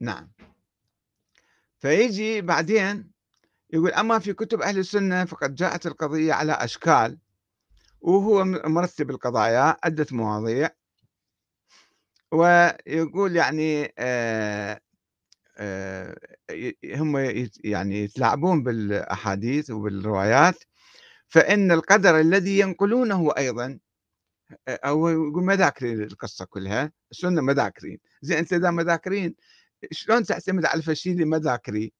نعم. فيجي بعدين يقول أما في كتب أهل السنة فقد جاءت القضية على أشكال وهو مرتب القضايا عدة مواضيع. ويقول يعني آه آه هم يعني يتلاعبون بالأحاديث وبالروايات فإن القدر الذي ينقلونه أيضا أو يقول ما ذاكرين القصة كلها السنة ما ذاكرين زين أنت إذا ما ذاكرين شلون تعتمد على الشيء اللي ما ذاكري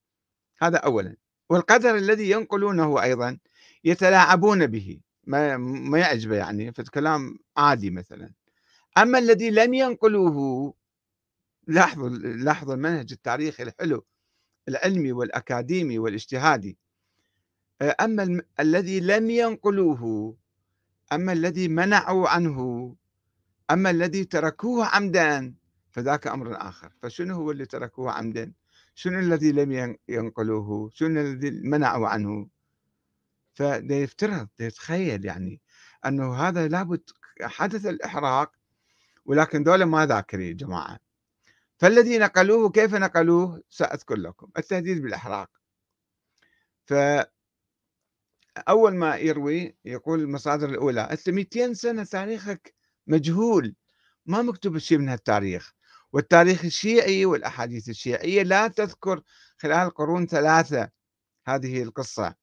هذا أولا. والقدر الذي ينقلونه أيضا يتلاعبون به. ما ما يعجبه يعني فالكلام عادي مثلا. أما الذي لم ينقلوه لاحظوا لاحظوا المنهج التاريخي الحلو العلمي والأكاديمي والاجتهادي. أما الم... الذي لم ينقلوه أما الذي منعوا عنه أما الذي تركوه عمدا فذاك أمر آخر. فشنو هو اللي تركوه عمدا؟ شنو الذي لم ينقلوه؟ شنو الذي منعوا عنه؟ فده يفترض يتخيل يعني أنه هذا لابد حدث الإحراق ولكن دولة ما ذاكرين جماعة. فالذي نقلوه كيف نقلوه؟ سأذكر لكم التهديد بالإحراق. ف أول ما يروي يقول المصادر الأولى أنت 200 سنة تاريخك مجهول ما مكتوب شيء من هالتاريخ. والتاريخ الشيعي والأحاديث الشيعية لا تذكر خلال قرون ثلاثة هذه القصة.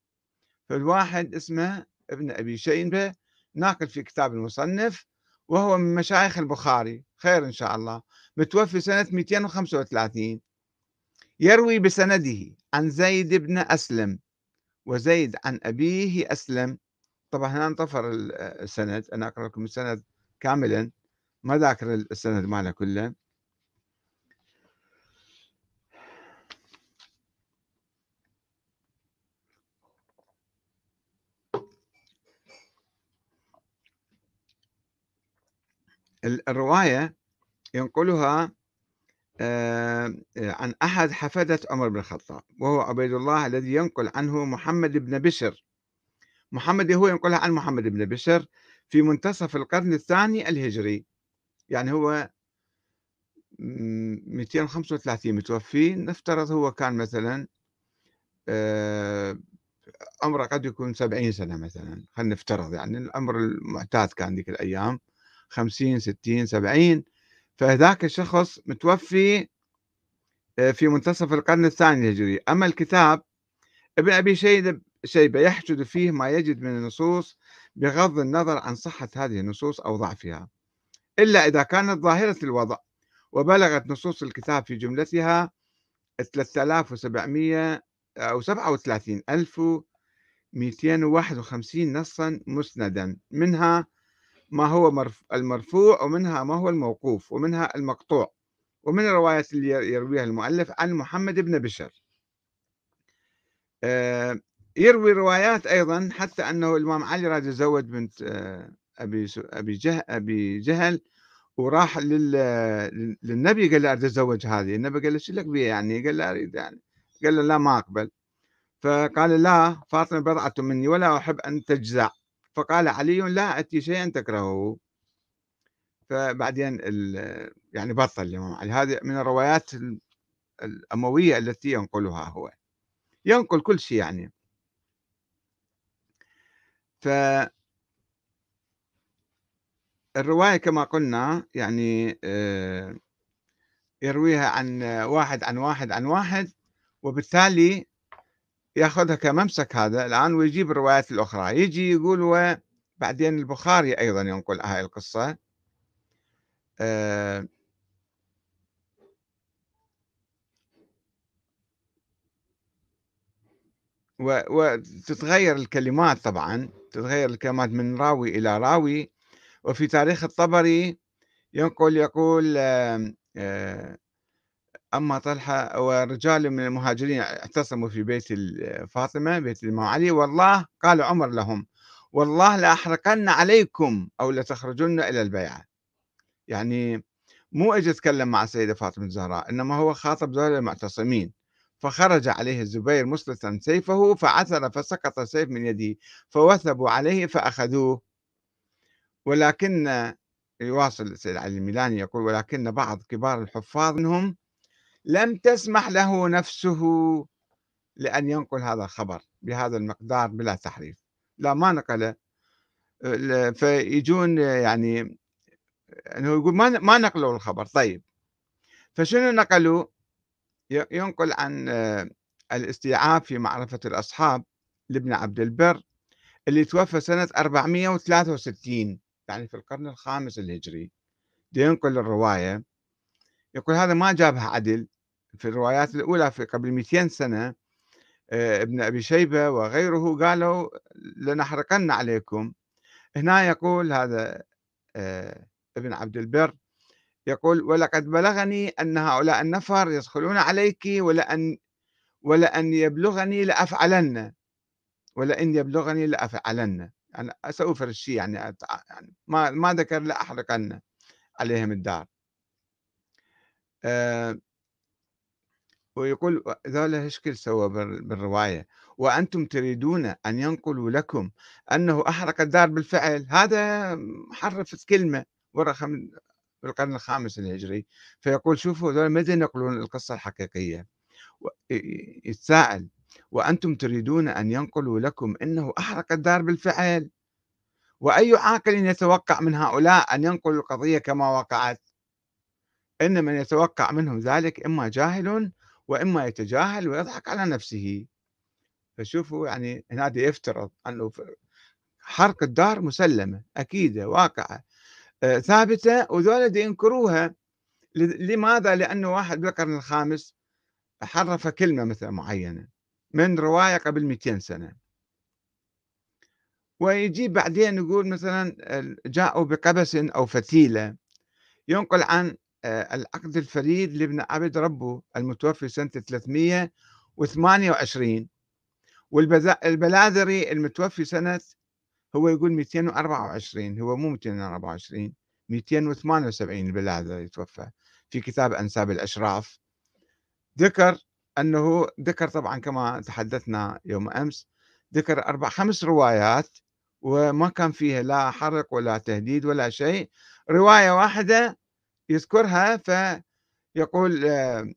فالواحد اسمه ابن أبي شيبة ناقل في كتاب المصنف وهو من مشايخ البخاري. خير إن شاء الله. متوفي سنة 235 يروي بسنده عن زيد بن أسلم وزيد عن أبيه أسلم. طبعا هنا انطفر السند. أنا أقرأ لكم السند كاملا. ما ذاكر السند ماله كله. الرواية ينقلها آه، عن أحد حفدة عمر بن الخطاب وهو عبيد الله الذي ينقل عنه محمد بن بشر. محمد هو ينقلها عن محمد بن بشر في منتصف القرن الثاني الهجري. يعني هو 235 متوفي. نفترض هو كان مثلا آه، عمره قد يكون 70 سنة مثلا. خلينا نفترض يعني الأمر المعتاد كان ذيك الأيام. 50 60 70 فذاك الشخص متوفي آه، في منتصف القرن الثاني الهجري. أما الكتاب ابن أبي شيبة يحشد فيه ما يجد من النصوص بغض النظر عن صحة هذه النصوص أو ضعفها. إلا إذا كانت ظاهرة الوضع وبلغت نصوص الكتاب في جملتها 3700 أو 37251 نصا مسندا. منها ما هو المرفوع ومنها ما هو الموقوف ومنها المقطوع ومن الروايات اللي يرويها المؤلف عن محمد بن بشر. آه، يروي روايات أيضا حتى أنه الإمام علي راد يتزوج بنت آه، أبي أبي جهل أبي جهل وراح للنبي قال له أريد أتزوج هذه. النبي قال له شو لك بيها يعني؟ قال له أريد يعني. قال له لا ما أقبل. فقال لا فاطمة بضعة مني ولا أحب أن تجزع. فقال علي لا أتي شيئا تكرهه. فبعدين يعني بطل الإمام علي. هذه من الروايات الأموية التي ينقلها هو. ينقل كل شيء يعني. ف الرواية كما قلنا يعني آه، يرويها عن واحد عن واحد عن واحد وبالتالي ياخذها كممسك هذا. الآن ويجيب الروايات الأخرى. يجي يقول وبعدين البخاري أيضا ينقل هاي القصة. أه وتتغير الكلمات طبعا. تتغير الكلمات من راوي إلى راوي. وفي تاريخ الطبري ينقل يقول أه أما طلحة ورجال من المهاجرين اعتصموا في بيت فاطمة بيت الإمام علي والله قال عمر لهم والله لأحرقن عليكم أو لتخرجن إلى البيعة. يعني مو اجى يتكلم مع السيدة فاطمة الزهراء إنما هو خاطب ذول المعتصمين. فخرج عليه الزبير مسلطا سيفه فعثر فسقط السيف من يده فوثبوا عليه فأخذوه. ولكن يواصل السيد علي الميلاني يقول ولكن بعض كبار الحفاظ منهم لم تسمح له نفسه لأن ينقل هذا الخبر بهذا المقدار بلا تحريف. لا ما نقله فيجون يعني إنه يقول ما ما نقلوا الخبر. طيب. فشنو نقلوا؟ ينقل عن الاستيعاب في معرفة الأصحاب لابن عبد البر اللي توفى سنة 463 يعني في القرن الخامس الهجري. ينقل الرواية. يقول هذا ما جابها عدل. في الروايات الأولى في قبل 200 سنة آه، ابن أبي شيبة وغيره قالوا لنحرقن عليكم. هنا يقول هذا آه، ابن عبد البر يقول ولقد بلغني أن هؤلاء النفر يدخلون عليك ولأن ولأن يبلغني لأفعلن. ولئن يبلغني لأفعلن. يعني سأوفر الشيء يعني, ما ما ذكر لأحرقن عليهم الدار. ويقول ذولا هشكل سوى بالرواية؟ وأنتم تريدون أن ينقلوا لكم أنه أحرق الدار بالفعل. هذا محرفة كلمة ورقة من القرن الخامس الهجري. فيقول شوفوا ذولا متى ينقلون القصة الحقيقية؟ يتساءل وأنتم تريدون أن ينقلوا لكم أنه أحرق الدار بالفعل؟ وأي عاقل يتوقع من هؤلاء أن ينقلوا القضية كما وقعت؟ إن من يتوقع منهم ذلك إما جاهل وإما يتجاهل ويضحك على نفسه فشوفوا يعني هنا يفترض أنه حرق الدار مسلمة أكيدة واقعة آه، ثابتة وذولا ينكروها لماذا؟ لأنه واحد بالقرن الخامس حرف كلمة مثلا معينة من رواية قبل 200 سنة ويجي بعدين يقول مثلا جاءوا بقبس أو فتيلة ينقل عن آه، العقد الفريد لابن عبد ربه المتوفي سنة 328 والبلاذري المتوفي سنة هو يقول 224 هو مو 224 278 البلاذري توفى في كتاب أنساب الأشراف. ذكر أنه ذكر طبعا كما تحدثنا يوم أمس ذكر أربع خمس روايات وما كان فيها لا حرق ولا تهديد ولا شيء. رواية واحدة يذكرها فيقول آه،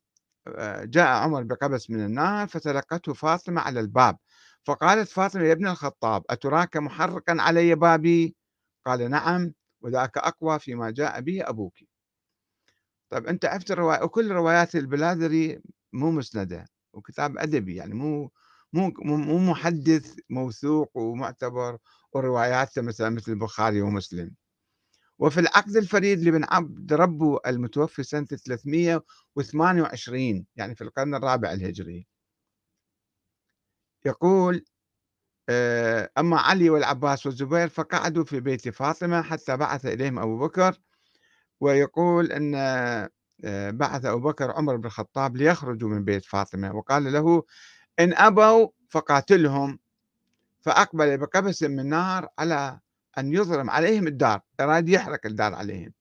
آه، جاء عمر بقبس من النار فتلقته فاطمة على الباب فقالت فاطمة يا ابن الخطاب أتراك محرقا علي بابي؟ قال نعم وذاك أقوى فيما جاء به أبوك. طيب أنت عرفت الرواية وكل روايات البلاذري مو مسندة وكتاب أدبي يعني مو مو مو محدث موثوق ومعتبر ورواياته مثلا مثل البخاري ومسلم. وفي العقد الفريد لابن عبد ربه المتوفي سنة 328 يعني في القرن الرابع الهجري. يقول آه، أما علي والعباس والزبير فقعدوا في بيت فاطمة حتى بعث إليهم أبو بكر ويقول أن آه، بعث أبو بكر عمر بن الخطاب ليخرجوا من بيت فاطمة وقال له إن أبوا فقاتلهم. فأقبل بقبس من نار على أن يظلم عليهم الدار أراد يحرق الدار عليهم.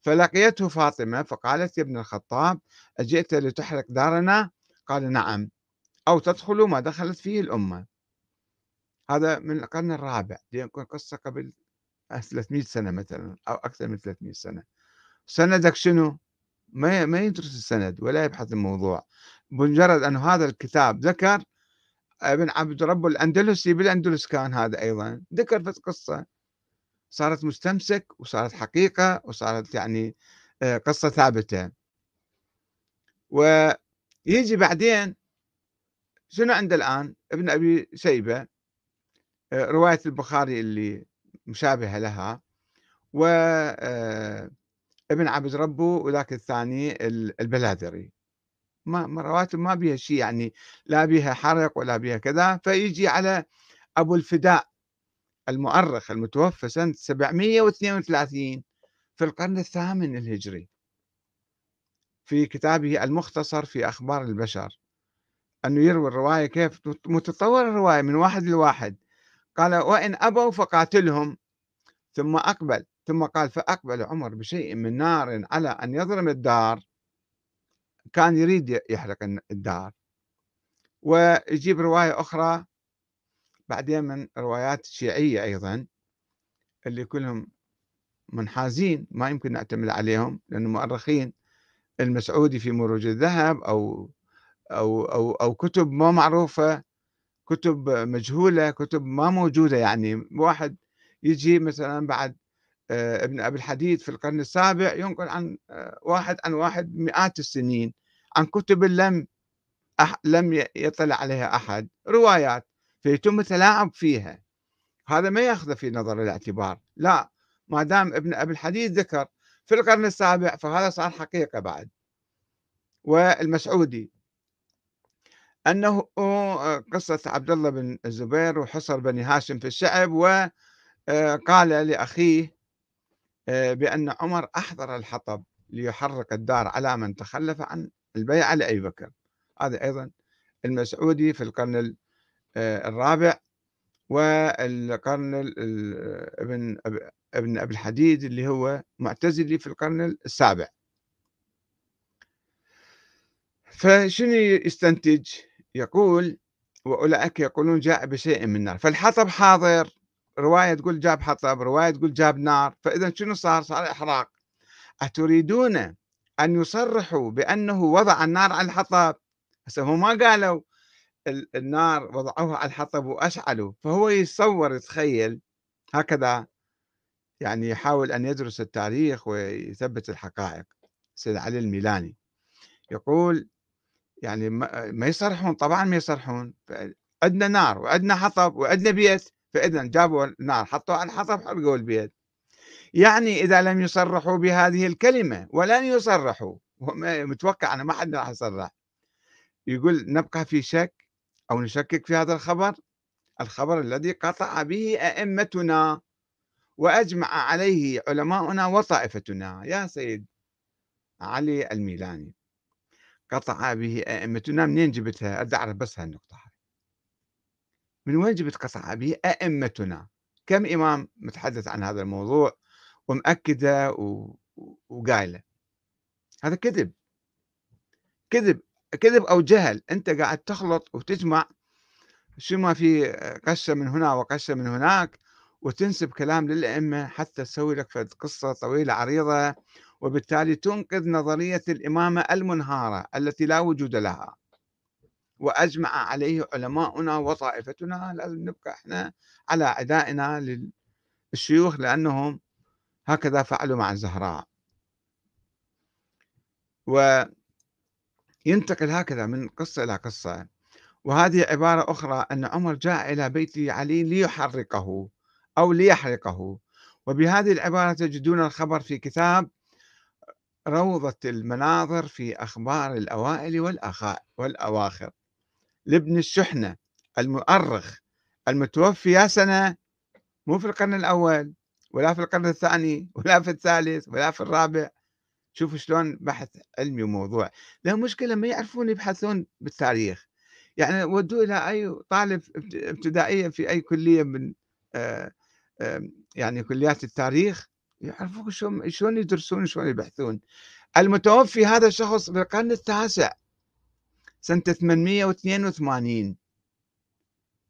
فلقيته فاطمة فقالت يا ابن الخطاب أجئت لتحرق دارنا؟ قال نعم. أو تدخل ما دخلت فيه الأمة. هذا من القرن الرابع يكون قصة قبل 300 سنة مثلا أو أكثر من 300 سنة. سندك شنو؟ ما ما يدرس السند ولا يبحث الموضوع. بمجرد أن هذا الكتاب ذكر ابن عبد رب الأندلسي بالأندلس كان هذا أيضا ذكر في القصة صارت مستمسك وصارت حقيقة وصارت يعني آه، قصة ثابتة. ويجي بعدين شنو عنده الآن؟ ابن أبي شيبة آه، رواية البخاري اللي مشابهة لها. و آه، ابن عبد ربه وذاك الثاني البلاذري ما رواتب ما بيها شيء يعني لا بيها حرق ولا بيها كذا. فيجي على أبو الفداء. المؤرخ المتوفى سنة 732 في القرن الثامن الهجري. في كتابه المختصر في أخبار البشر. أنه يروي الرواية كيف متطور الرواية من واحد لواحد. قال وإن أبوا فقاتلهم. ثم أقبل ثم قال فأقبل عمر بشيء من نار على أن يضرم الدار. كان يريد يحرق الدار. ويجيب رواية أخرى بعدين من روايات شيعية أيضا اللي كلهم منحازين ما يمكن نعتمد عليهم لأنهم مؤرخين. المسعودي في مروج الذهب أو أو أو أو كتب ما معروفة، كتب مجهولة، كتب ما موجودة. يعني واحد يجي مثلًا بعد آآ ابن أبي الحديد في القرن السابع ينقل عن آآ واحد عن واحد مئات السنين، عن كتب لم لم يطلع عليها أحد، روايات، فيتم التلاعب فيها، هذا ما ياخذه في نظر الاعتبار، لا، ما دام ابن أبي الحديد ذكر في القرن السابع فهذا صار حقيقة بعد. والمسعودي أنه قصة عبد الله بن الزبير وحصر بني هاشم في الشعب وقال لأخيه بأن عمر أحضر الحطب ليحرق الدار على من تخلف عن البيعة لأبي بكر. هذا أيضا المسعودي في القرن الرابع والقرن ابن ابن أبي الحديد اللي هو معتزلي في القرن السابع. فشنو يستنتج؟ يقول وأولئك يقولون جاء بشيء من نار. فالحطب حاضر رواية تقول جاب حطب رواية تقول جاب نار. فإذا شنو صار؟ صار إحراق. أتريدون أن يصرحوا بأنه وضع النار على الحطب؟ هسه هم ما قالوا. النار وضعوها على الحطب وأشعلوا فهو يتصور يتخيل هكذا يعني يحاول أن يدرس التاريخ ويثبت الحقائق سيد علي الميلاني. يقول يعني ما يصرحون طبعا ما يصرحون عندنا نار وعندنا حطب وعندنا بيت فاذا جابوا النار حطوا على الحطب حرقوا البيت. يعني إذا لم يصرحوا بهذه الكلمة ولن يصرحوا متوقع أنا ما حد راح يصرح. يقول نبقى في شك أو نشكك في هذا الخبر؟ الخبر الذي قطع به ائمتنا وأجمع عليه علماؤنا وطائفتنا. يا سيد علي الميلاني قطع به أئمتنا منين جبتها؟ أريد أعرف بس هالنقطة من وين جبت قطع به أئمتنا؟ كم إمام متحدث عن هذا الموضوع ومأكدة و... وقايلة؟ هذا كذب. كذب. كذب أو جهل أنت قاعد تخلط وتجمع شو ما في قشة من هنا وقشة من هناك وتنسب كلام للأئمة حتى تسوي لك قصة طويلة عريضة وبالتالي تنقذ نظرية الإمامة المنهارة التي لا وجود لها. وأجمع عليه علماؤنا وطائفتنا لازم نبقى إحنا على عدائنا للشيوخ لأنهم هكذا فعلوا مع الزهراء. وينتقل هكذا من قصة إلى قصة. وهذه عبارة أخرى أن عمر جاء إلى بيت علي ليحرقه أو ليحرقه. وبهذه العبارة تجدون الخبر في كتاب روضة المناظر في أخبار الأوائل والأخاء والأواخر. لابن الشحنة المؤرخ المتوفي يا سنة مو في القرن الأول ولا في القرن الثاني ولا في الثالث ولا في الرابع. شوفوا شلون بحث علمي وموضوع. لهم مشكلة ما يعرفون يبحثون بالتاريخ. يعني ودوا إلى أي طالب ابتدائية في أي كلية من آه، يعني كليات التاريخ يعرفون شلون شلون يدرسون شلون يبحثون. المتوفي هذا الشخص في القرن التاسع سنة 882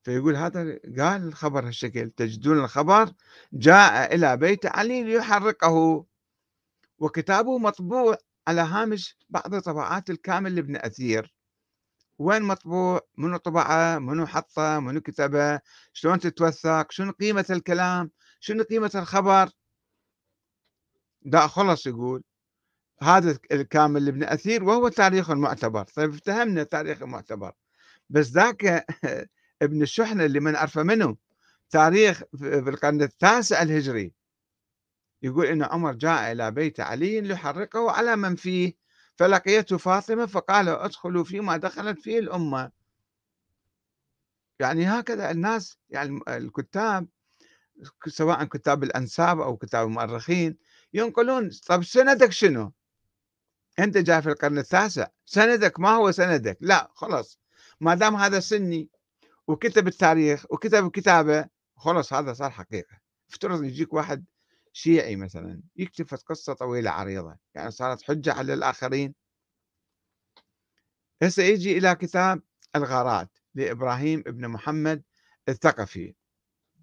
فيقول هذا قال الخبر هالشكل تجدون الخبر جاء إلى بيت علي ليحرقه. وكتابه مطبوع على هامش بعض طبعات الكامل لابن أثير. وين مطبوع؟ منو طبعه؟ منو حطه؟ منو كتبه؟ شلون تتوثق؟ شنو قيمة الكلام؟ شنو قيمة الخبر؟ دا خلص يقول. هذا الكامل لابن أثير وهو تاريخ معتبر طيب افتهمنا تاريخ معتبر بس ذاك ابن الشحنة اللي من عرفه منه تاريخ في القرن التاسع الهجري. يقول إن عمر جاء إلى بيت علي ليحرقه على من فيه. فلقيته فاطمة فقال ادخلوا فيما دخلت فيه الأمة. يعني هكذا الناس يعني الكتاب سواء كتاب الأنساب أو كتاب المؤرخين ينقلون طب سندك شنو؟ أنت جاي في القرن التاسع سندك ما هو سندك؟ لا خلاص. ما دام هذا سني وكتب التاريخ وكتب كتابه خلاص هذا صار حقيقة. افترض يجيك واحد شيعي مثلا يكتب قصة طويلة عريضة يعني صارت حجة على الآخرين. هسه يجي إلى كتاب الغارات لإبراهيم ابن محمد الثقفي.